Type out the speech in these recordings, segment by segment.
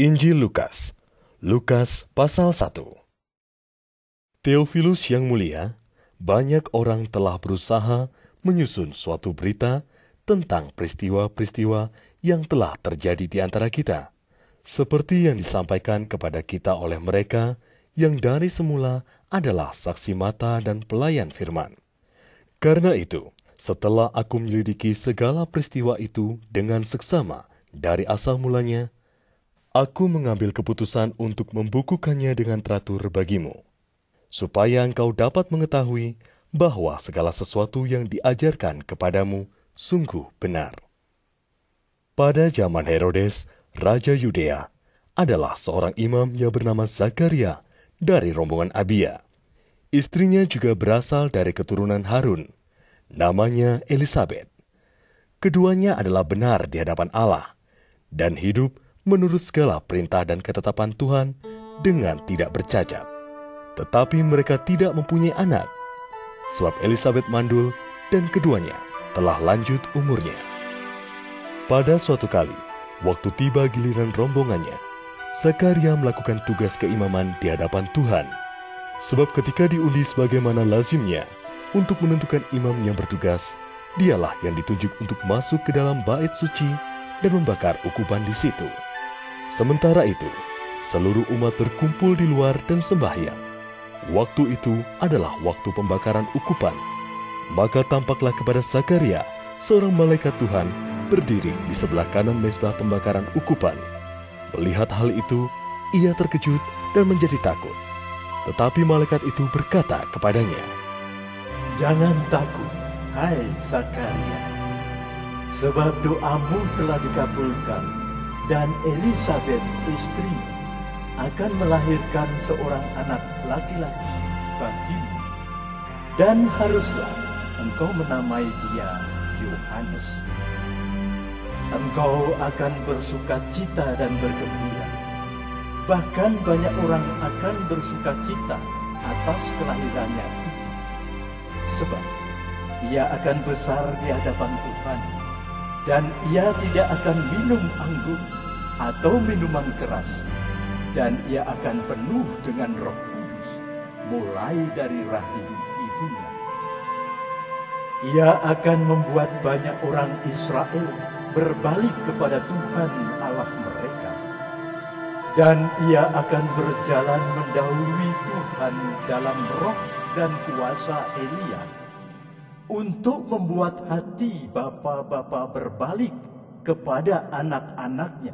Injil Lukas, Lukas pasal 1 Theophilus yang mulia, banyak orang telah berusaha menyusun suatu berita tentang peristiwa-peristiwa yang telah terjadi di antara kita, seperti yang disampaikan kepada kita oleh mereka yang dari semula adalah saksi mata dan pelayan firman. Karena itu, setelah aku menyelidiki segala peristiwa itu dengan seksama dari asal mulanya, aku mengambil keputusan untuk membukukannya dengan teratur bagimu, supaya engkau dapat mengetahui bahwa segala sesuatu yang diajarkan kepadamu sungguh benar. Pada zaman Herodes, Raja Yudea, adalah seorang imam yang bernama Zakaria dari rombongan Abia. Istrinya juga berasal dari keturunan Harun, namanya Elizabeth. Keduanya adalah benar di hadapan Allah dan hidup menurut segala perintah dan ketetapan Tuhan dengan tidak bercacat. Tetapi mereka tidak mempunyai anak, sebab Elizabeth mandul dan keduanya telah lanjut umurnya. Pada suatu kali, waktu tiba giliran rombongannya, Zakaria melakukan tugas keimaman di hadapan Tuhan. Sebab ketika diundi sebagaimana lazimnya, untuk menentukan imam yang bertugas, dialah yang ditunjuk untuk masuk ke dalam bait suci dan membakar ukupan di situ. Sementara itu, seluruh umat berkumpul di luar dan sembahyang. Waktu itu adalah waktu pembakaran ukupan. Maka tampaklah kepada Zakaria, seorang malaikat Tuhan, berdiri di sebelah kanan mesbah pembakaran ukupan. Melihat hal itu, ia terkejut dan menjadi takut. Tetapi malaikat itu berkata kepadanya, Jangan takut, hai Zakaria, sebab doamu telah dikabulkan, dan Elizabeth istri akan melahirkan seorang anak laki-laki bagimu. Dan haruslah engkau menamai dia Yohanes. Engkau akan bersuka cita dan bergembira. Bahkan banyak orang akan bersuka cita atas kelahirannya itu. Sebab ia akan besar di hadapan Tuhan. Dan ia tidak akan minum anggur atau minuman keras. Dan ia akan penuh dengan roh kudus mulai dari rahim ibunya. Ia akan membuat banyak orang Israel berbalik kepada Tuhan Allah mereka. Dan ia akan berjalan mendahului Tuhan dalam roh dan kuasa Elia untuk membuat hati bapa-bapa berbalik kepada anak-anaknya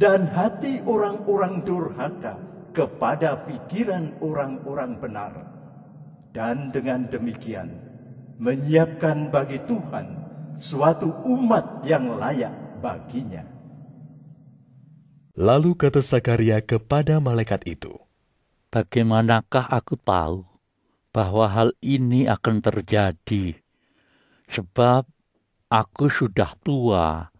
dan hati orang-orang durhaka kepada pikiran orang-orang benar. Dan dengan demikian menyiapkan bagi Tuhan suatu umat yang layak baginya. Lalu kata Zakaria kepada malaikat itu, Bagaimanakah aku tahu bahwa hal ini akan terjadi? Sebab aku sudah tua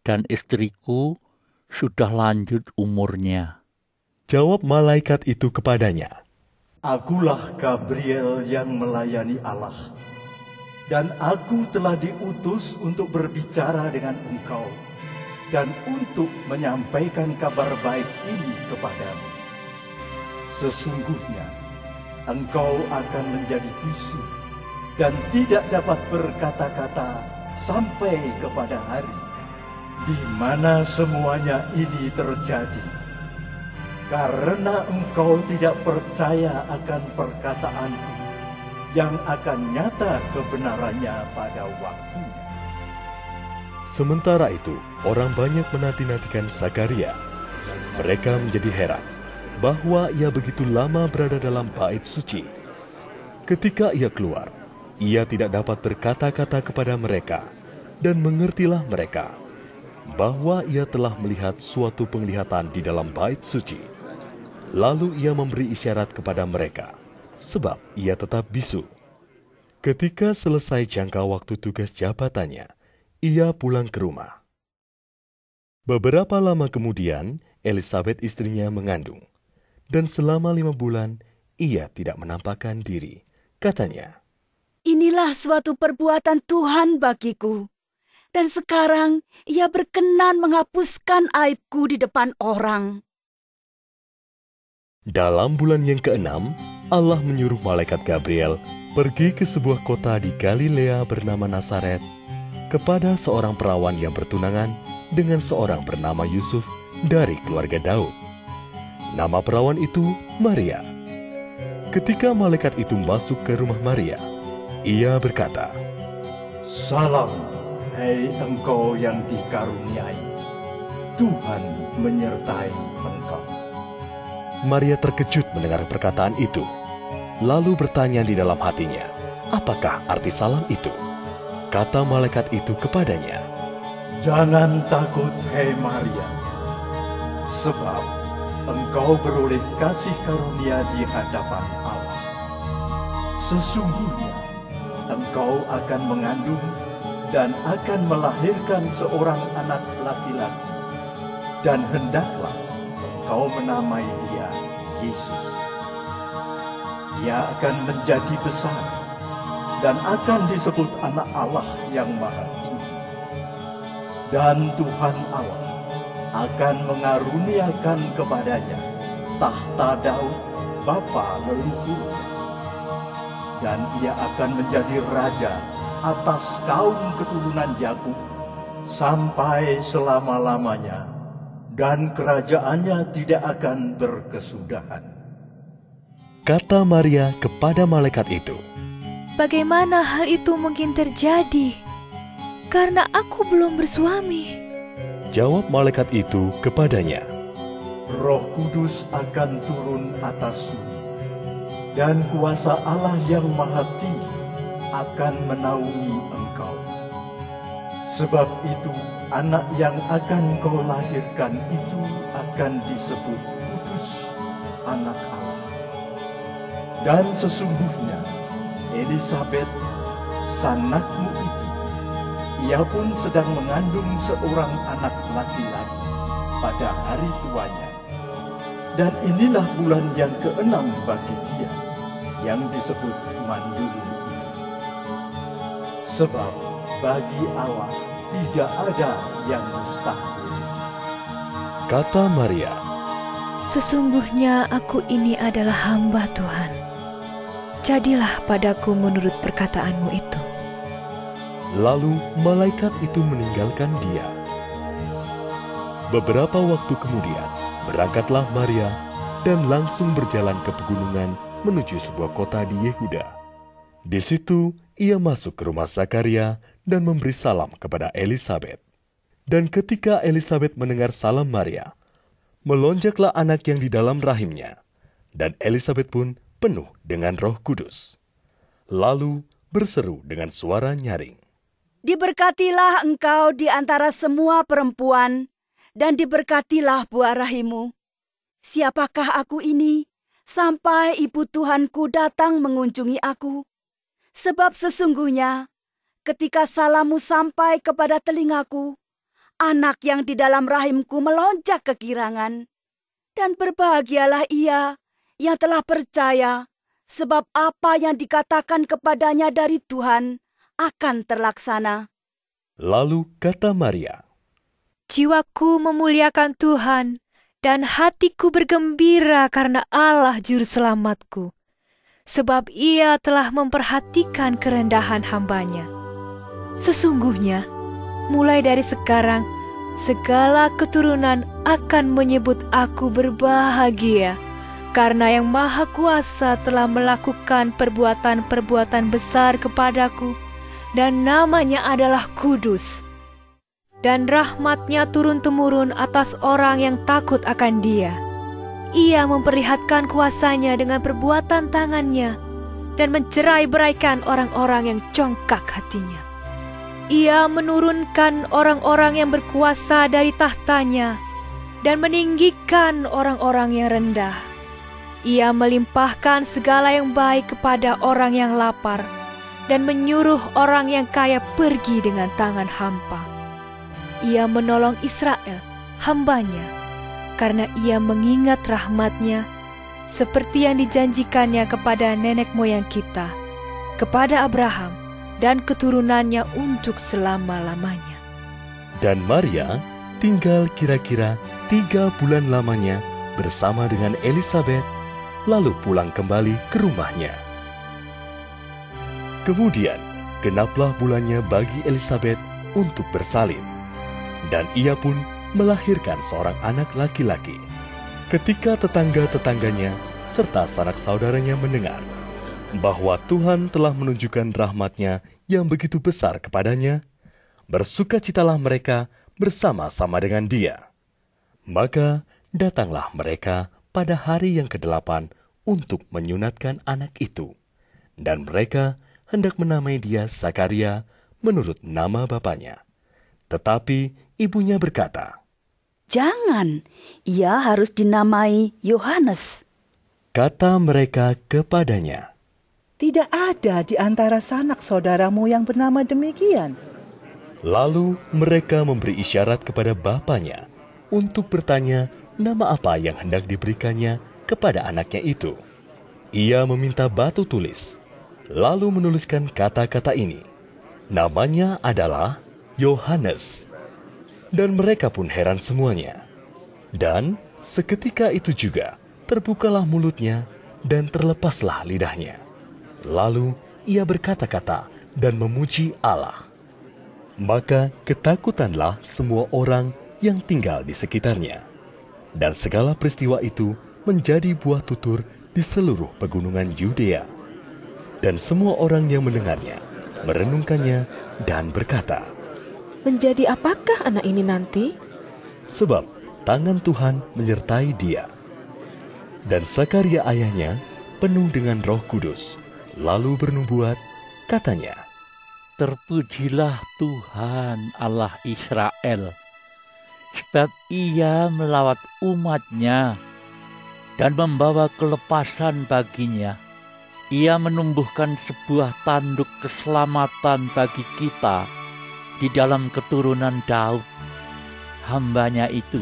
dan istriku sudah lanjut umurnya. Jawab malaikat itu kepadanya, Akulah Gabriel yang melayani Allah. Dan aku telah diutus untuk berbicara dengan engkau dan untuk menyampaikan kabar baik ini kepadamu. Sesungguhnya engkau akan menjadi bisu dan tidak dapat berkata-kata sampai kepada hari di mana semuanya ini terjadi. Karena engkau tidak percaya akan perkataanku yang akan nyata kebenarannya pada waktunya. Sementara itu, orang banyak menanti-nantikan Zakaria. Mereka menjadi heran bahwa ia begitu lama berada dalam bait suci. Ketika ia keluar, ia tidak dapat berkata-kata kepada mereka, dan mengertilah mereka bahwa ia telah melihat suatu penglihatan di dalam bait suci. Lalu ia memberi isyarat kepada mereka, sebab ia tetap bisu. Ketika selesai jangka waktu tugas jabatannya, ia pulang ke rumah. Beberapa lama kemudian, Elizabeth istrinya mengandung, dan selama lima bulan ia tidak menampakkan diri. Katanya, Inilah suatu perbuatan Tuhan bagiku. dan sekarang ia berkenan menghapuskan aibku di depan orang. Dalam bulan yang keenam, Allah menyuruh malaikat Gabriel pergi ke sebuah kota di Galilea bernama Nazaret kepada seorang perawan yang bertunangan dengan seorang bernama Yusuf dari keluarga Daud. Nama perawan itu Maria. Ketika malaikat itu masuk ke rumah Maria, ia berkata, Salam, hai engkau yang dikaruniai. Tuhan menyertai engkau. Maria terkejut mendengar perkataan itu, lalu bertanya di dalam hatinya, apakah arti salam itu? Kata malaikat itu kepadanya, Jangan takut, hai Maria, sebab engkau beroleh kasih karunia di hadapan Allah. Sesungguhnya engkau akan mengandung dan akan melahirkan seorang anak laki-laki, dan hendaklah engkau menamai dia Yesus. Ia akan menjadi besar dan akan disebut anak Allah yang maha tinggi. Dan Tuhan Allah akan mengaruniakan kepadanya tahta Daud, bapa leluhurnya dan ia akan menjadi raja atas kaum keturunan Yakub sampai selama-lamanya dan kerajaannya tidak akan berkesudahan. Kata Maria kepada malaikat itu, Bagaimana hal itu mungkin terjadi? Karena aku belum bersuami. Jawab malaikat itu kepadanya, Roh Kudus akan turun atasmu dan kuasa Allah yang maha tinggi akan menaungi engkau. Sebab itu anak yang akan kau lahirkan itu akan disebut kudus anak Allah. Dan sesungguhnya Elisabeth, sanakmu ia pun sedang mengandung seorang anak laki-laki pada hari tuanya. Dan inilah bulan yang keenam bagi dia yang disebut mandiri itu. Sebab bagi Allah tidak ada yang mustahil. kata Maria, Sesungguhnya aku ini adalah hamba Tuhan. Jadilah padaku menurut perkataanmu itu. Lalu malaikat itu meninggalkan dia. Beberapa waktu kemudian, berangkatlah Maria dan langsung berjalan ke pegunungan menuju sebuah kota di Yehuda. Di situ, ia masuk ke rumah Zakaria dan memberi salam kepada Elisabet. Dan ketika Elisabet mendengar salam Maria, melonjaklah anak yang di dalam rahimnya, dan Elisabet pun penuh dengan roh kudus. Lalu berseru dengan suara nyaring. Diberkatilah engkau di antara semua perempuan, dan diberkatilah buah rahimu. Siapakah aku ini, sampai ibu Tuhanku datang mengunjungi aku? Sebab sesungguhnya, ketika salammu sampai kepada telingaku, anak yang di dalam rahimku melonjak kegirangan. Dan berbahagialah ia yang telah percaya, sebab apa yang dikatakan kepadanya dari Tuhan akan terlaksana. Lalu kata Maria, Jiwaku memuliakan Tuhan, dan hatiku bergembira karena Allah Juru Selamatku. Sebab ia telah memperhatikan kerendahan hambanya. Sesungguhnya, mulai dari sekarang, segala keturunan akan menyebut aku berbahagia, karena Yang Maha Kuasa telah melakukan perbuatan-perbuatan besar kepadaku, dan namanya adalah Kudus. Dan rahmatnya turun-temurun atas orang yang takut akan dia. Ia memperlihatkan kuasanya dengan perbuatan tangannya, dan mencerai-beraikan orang-orang yang congkak hatinya. Ia menurunkan orang-orang yang berkuasa dari tahtanya dan meninggikan orang-orang yang rendah. Ia melimpahkan segala yang baik kepada orang yang lapar dan menyuruh orang yang kaya pergi dengan tangan hampa. Ia menolong Israel, hambanya, karena ia mengingat rahmatnya seperti yang dijanjikannya kepada nenek moyang kita, kepada Abraham, dan keturunannya untuk selama-lamanya. Dan Maria tinggal kira-kira tiga bulan lamanya bersama dengan Elizabeth, lalu pulang kembali ke rumahnya. Kemudian, genaplah bulannya bagi Elizabeth untuk bersalin, dan ia pun melahirkan seorang anak laki-laki. Ketika tetangga-tetangganya serta sanak saudaranya mendengar bahwa Tuhan telah menunjukkan rahmatnya yang begitu besar kepadanya, bersukacitalah mereka bersama-sama dengan dia. Maka datanglah mereka pada hari yang kedelapan untuk menyunatkan anak itu. Dan mereka hendak menamai dia Zakaria menurut nama bapaknya. Tetapi ibunya berkata, Jangan, ia harus dinamai Yohanes. Kata mereka kepadanya, Tidak ada di antara sanak saudaramu yang bernama demikian. Lalu mereka memberi isyarat kepada bapaknya untuk bertanya nama apa yang hendak diberikannya kepada anaknya itu. Ia meminta batu tulis, lalu menuliskan kata-kata ini. Namanya adalah Yohanes. Dan mereka pun heran semuanya. Dan seketika itu juga terbukalah mulutnya dan terlepaslah lidahnya. Lalu ia berkata-kata dan memuji Allah. Maka ketakutanlah semua orang yang tinggal di sekitarnya. Dan segala peristiwa itu menjadi buah tutur di seluruh pegunungan Yudea. Dan semua orang yang mendengarnya merenungkannya dan berkata, Menjadi apakah anak ini nanti? Sebab tangan Tuhan menyertai dia. Dan Sakaria ayahnya penuh dengan roh kudus, lalu bernubuat, katanya, Terpujilah Tuhan Allah Israel, sebab ia melawat umatnya dan membawa kelepasan baginya. Ia menumbuhkan sebuah tanduk keselamatan bagi kita di dalam keturunan Daud, hambanya itu,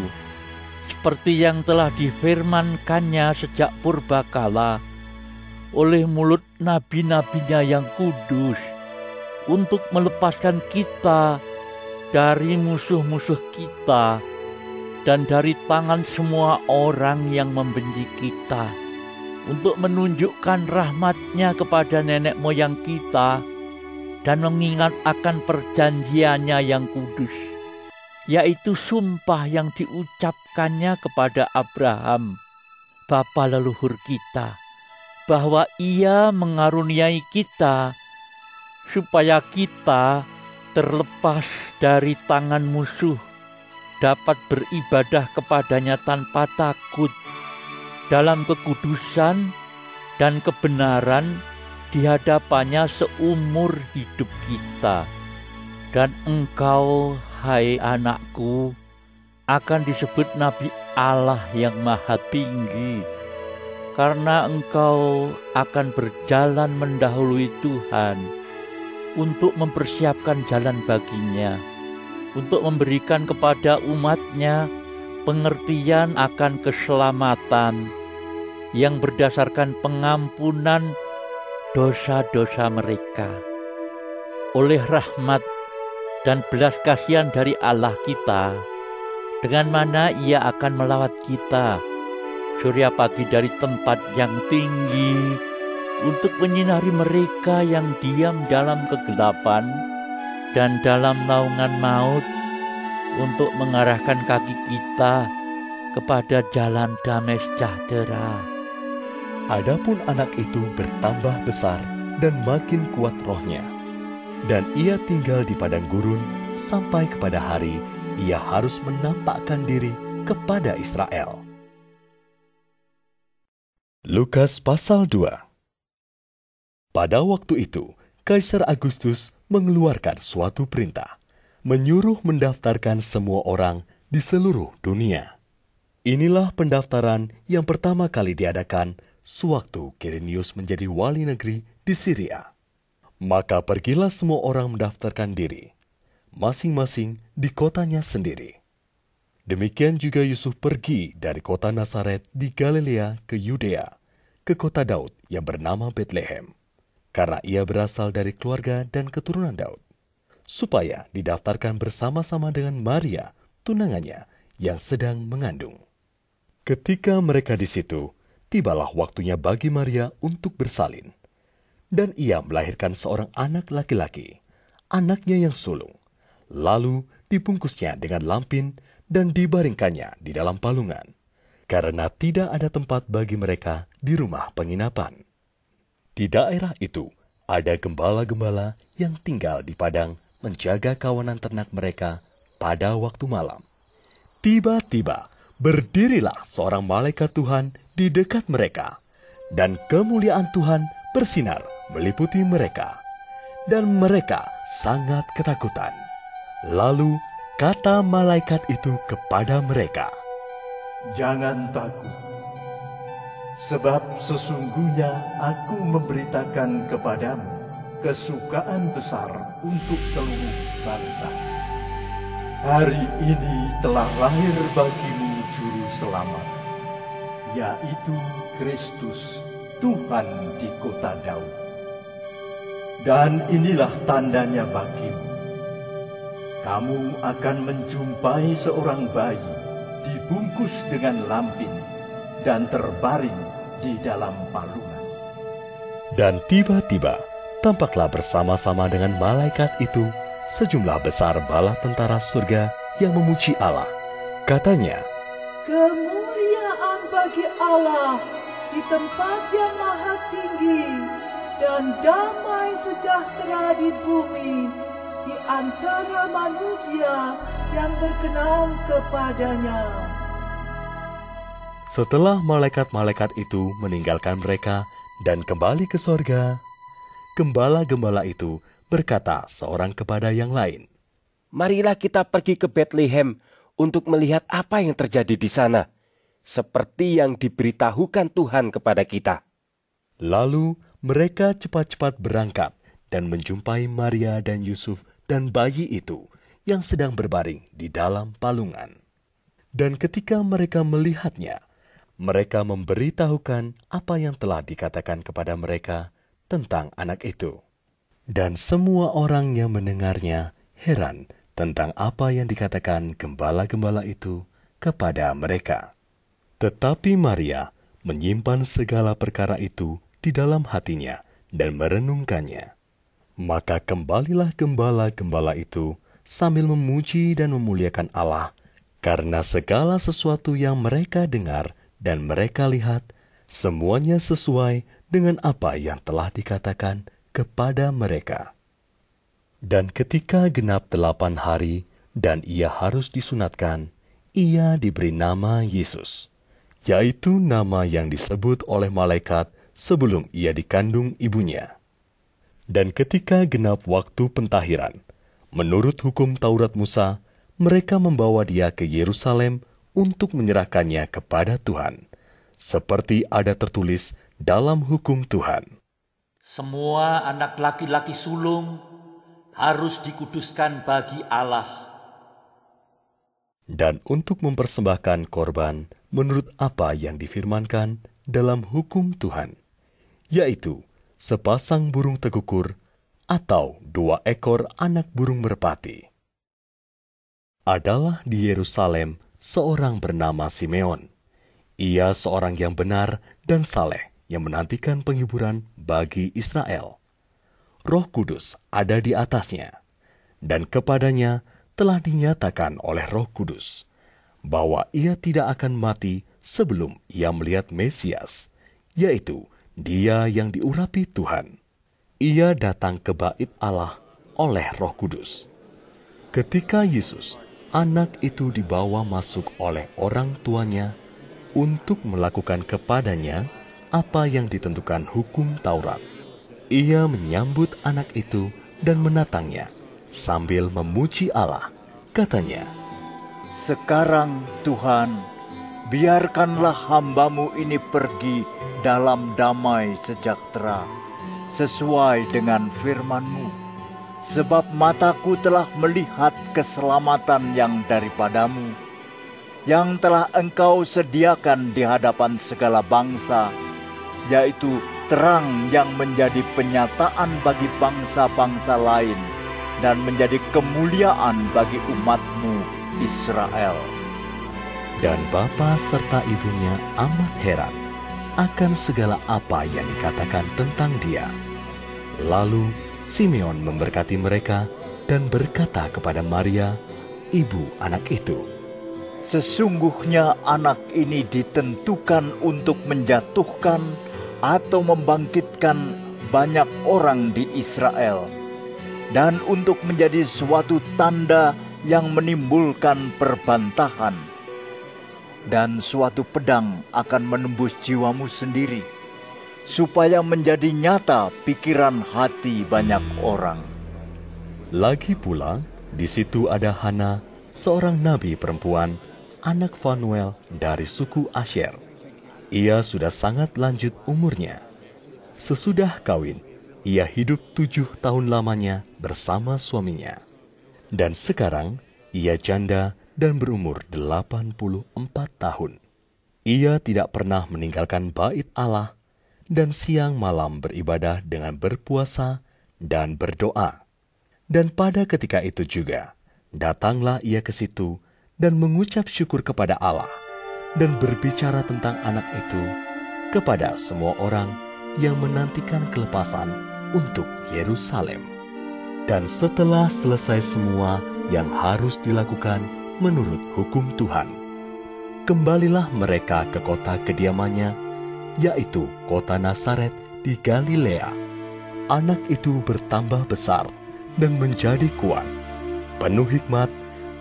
seperti yang telah difirmankannya sejak purbakala oleh mulut nabi-nabinya yang kudus untuk melepaskan kita dari musuh-musuh kita dan dari tangan semua orang yang membenci kita untuk menunjukkan rahmatnya kepada nenek moyang kita dan mengingat akan perjanjiannya yang kudus, yaitu sumpah yang diucapkannya kepada Abraham, bapa leluhur kita, bahwa ia mengaruniai kita supaya kita terlepas dari tangan musuh, dapat beribadah kepadanya tanpa takut dalam kekudusan dan kebenaran di hadapannya seumur hidup kita. Dan engkau, hai anakku, akan disebut Nabi Allah yang Maha Tinggi, karena engkau akan berjalan mendahului Tuhan untuk mempersiapkan jalan baginya, untuk memberikan kepada umatnya pengertian akan keselamatan yang berdasarkan pengampunan dosa-dosa mereka. Oleh rahmat dan belas kasihan dari Allah kita, dengan mana ia akan melawat kita, surya pagi dari tempat yang tinggi, untuk menyinari mereka yang diam dalam kegelapan dan dalam naungan maut, untuk mengarahkan kaki kita kepada jalan damai sejahtera. Adapun anak itu bertambah besar dan makin kuat rohnya. Dan ia tinggal di padang gurun sampai kepada hari ia harus menampakkan diri kepada Israel. Lukas pasal 2 Pada waktu itu, Kaisar Agustus mengeluarkan suatu perintah, menyuruh mendaftarkan semua orang di seluruh dunia. Inilah pendaftaran yang pertama kali diadakan sewaktu Kirinius menjadi wali negeri di Syria. Maka pergilah semua orang mendaftarkan diri, masing-masing di kotanya sendiri. Demikian juga Yusuf pergi dari kota Nazaret di Galilea ke Yudea, ke kota Daud yang bernama Bethlehem, karena ia berasal dari keluarga dan keturunan Daud, supaya didaftarkan bersama-sama dengan Maria, tunangannya, yang sedang mengandung. Ketika mereka di situ, tibalah waktunya bagi Maria untuk bersalin. Dan ia melahirkan seorang anak laki-laki, anaknya yang sulung. Lalu dibungkusnya dengan lampin dan dibaringkannya di dalam palungan, karena tidak ada tempat bagi mereka di rumah penginapan. Di daerah itu ada gembala-gembala yang tinggal di padang menjaga kawanan ternak mereka pada waktu malam. Tiba-tiba berdirilah seorang malaikat Tuhan di dekat mereka, dan kemuliaan Tuhan bersinar meliputi mereka, dan mereka sangat ketakutan. Lalu kata malaikat itu kepada mereka, Jangan takut, Sebab sesungguhnya aku memberitakan kepadamu kesukaan besar untuk seluruh bangsa. Hari ini telah lahir bagimu juru selamat, yaitu Kristus Tuhan di kota Daud. Dan inilah tandanya bagimu. Kamu akan menjumpai seorang bayi dibungkus dengan lampin dan terbaring di dalam palungan. Dan tiba-tiba tampaklah bersama-sama dengan malaikat itu sejumlah besar bala tentara surga yang memuji Allah. Katanya, Kemuliaan bagi Allah di tempat yang maha tinggi dan damai sejahtera di bumi di antara manusia yang berkenan kepadanya. Setelah malaikat-malaikat itu meninggalkan mereka dan kembali ke sorga, gembala-gembala itu berkata seorang kepada yang lain, Marilah kita pergi ke Bethlehem untuk melihat apa yang terjadi di sana, seperti yang diberitahukan Tuhan kepada kita. Lalu mereka cepat-cepat berangkat dan menjumpai Maria dan Yusuf dan bayi itu yang sedang berbaring di dalam palungan. Dan ketika mereka melihatnya, mereka memberitahukan apa yang telah dikatakan kepada mereka tentang anak itu. Dan semua orang yang mendengarnya heran tentang apa yang dikatakan gembala-gembala itu kepada mereka. Tetapi Maria menyimpan segala perkara itu di dalam hatinya dan merenungkannya. Maka kembalilah gembala-gembala itu sambil memuji dan memuliakan Allah karena segala sesuatu yang mereka dengar dan mereka lihat semuanya sesuai dengan apa yang telah dikatakan kepada mereka. Dan ketika genap delapan hari dan ia harus disunatkan, ia diberi nama Yesus, yaitu nama yang disebut oleh malaikat sebelum ia dikandung ibunya. Dan ketika genap waktu pentahiran, menurut hukum Taurat Musa, mereka membawa dia ke Yerusalem untuk menyerahkannya kepada Tuhan, seperti ada tertulis dalam hukum Tuhan. Semua anak laki-laki sulung harus dikuduskan bagi Allah. Dan untuk mempersembahkan korban menurut apa yang difirmankan dalam hukum Tuhan, yaitu sepasang burung tekukur atau dua ekor anak burung merpati. Adalah di Yerusalem seorang bernama Simeon. Ia seorang yang benar dan saleh yang menantikan penghiburan bagi Israel. Roh Kudus ada di atasnya, dan kepadanya telah dinyatakan oleh Roh Kudus bahwa ia tidak akan mati sebelum ia melihat Mesias, yaitu Dia yang diurapi Tuhan. Ia datang ke bait Allah oleh Roh Kudus. Ketika Yesus anak itu dibawa masuk oleh orang tuanya untuk melakukan kepadanya apa yang ditentukan hukum Taurat. Ia menyambut anak itu dan menatangnya sambil memuji Allah. Katanya, Sekarang Tuhan, biarkanlah hambamu ini pergi dalam damai sejahtera, sesuai dengan firman-Mu sebab mataku telah melihat keselamatan yang daripadamu, yang telah engkau sediakan di hadapan segala bangsa, yaitu terang yang menjadi penyataan bagi bangsa-bangsa lain dan menjadi kemuliaan bagi umatmu Israel. Dan bapa serta ibunya amat heran akan segala apa yang dikatakan tentang dia. Lalu Simeon memberkati mereka dan berkata kepada Maria, ibu anak itu, Sesungguhnya anak ini ditentukan untuk menjatuhkan atau membangkitkan banyak orang di Israel, dan untuk menjadi suatu tanda yang menimbulkan perbantahan, dan suatu pedang akan menembus jiwamu sendiri, supaya menjadi nyata pikiran hati banyak orang. Lagi pula, di situ ada Hana, seorang nabi perempuan, anak Fanuel dari suku Asher. Ia sudah sangat lanjut umurnya. Sesudah kawin, ia hidup tujuh tahun lamanya bersama suaminya. Dan sekarang, ia janda dan berumur 84 tahun. Ia tidak pernah meninggalkan bait Allah dan siang malam beribadah dengan berpuasa dan berdoa. Dan pada ketika itu juga, datanglah ia ke situ dan mengucap syukur kepada Allah dan berbicara tentang anak itu kepada semua orang yang menantikan kelepasan untuk Yerusalem. Dan setelah selesai semua yang harus dilakukan menurut hukum Tuhan, kembalilah mereka ke kota kediamannya, yaitu kota Nazaret di Galilea. Anak itu bertambah besar dan menjadi kuat, penuh hikmat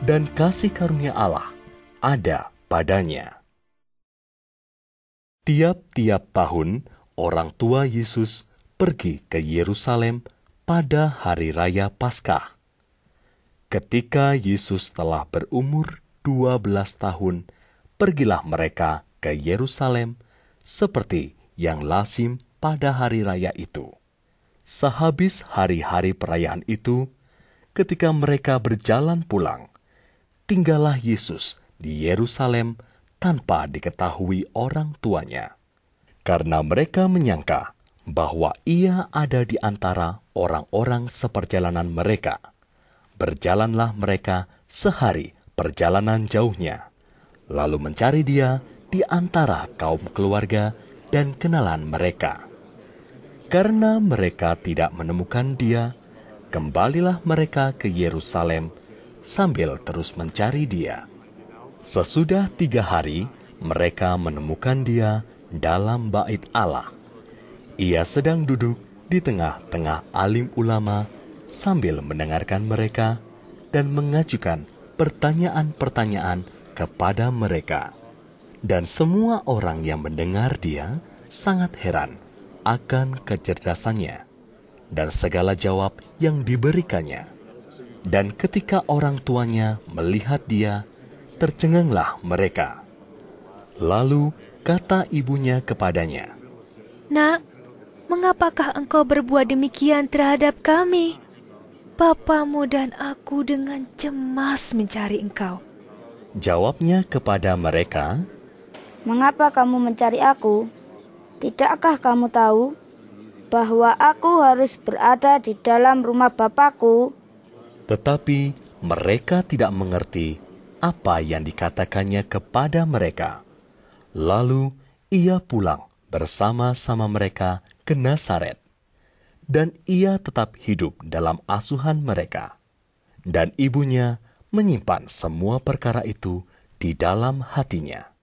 dan kasih karunia Allah ada padanya. Tiap-tiap tahun, orang tua Yesus pergi ke Yerusalem pada hari raya Paskah. Ketika Yesus telah berumur 12 tahun, pergilah mereka ke Yerusalem seperti yang lazim pada hari raya itu. Sehabis hari-hari perayaan itu, ketika mereka berjalan pulang, tinggallah Yesus di Yerusalem tanpa diketahui orang tuanya, karena mereka menyangka bahwa ia ada di antara orang-orang seperjalanan mereka. Berjalanlah mereka sehari perjalanan jauhnya, lalu mencari dia di antara kaum keluarga dan kenalan mereka. Karena mereka tidak menemukan dia, kembalilah mereka ke Yerusalem sambil terus mencari dia. Sesudah tiga hari, mereka menemukan dia dalam bait Allah. Ia sedang duduk di tengah-tengah alim ulama sambil mendengarkan mereka dan mengajukan pertanyaan-pertanyaan kepada mereka. Dan semua orang yang mendengar dia sangat heran akan kecerdasannya dan segala jawab yang diberikannya. Dan ketika orang tuanya melihat dia, tercenganglah mereka. Lalu kata ibunya kepadanya, Nak, mengapakah engkau berbuat demikian terhadap kami? Bapamu dan aku dengan cemas mencari engkau. Jawabnya kepada mereka, Mengapa kamu mencari aku? Tidakkah kamu tahu bahwa aku harus berada di dalam rumah Bapakku? Tetapi mereka tidak mengerti apa yang dikatakannya kepada mereka. Lalu ia pulang bersama-sama mereka ke Nazaret, dan ia tetap hidup dalam asuhan mereka. Dan ibunya menyimpan semua perkara itu di dalam hatinya.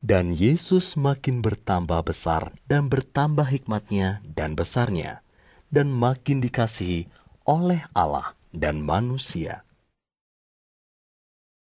Dan Yesus makin bertambah besar dan bertambah hikmatnya dan besarnya, dan makin dikasihi oleh Allah dan manusia.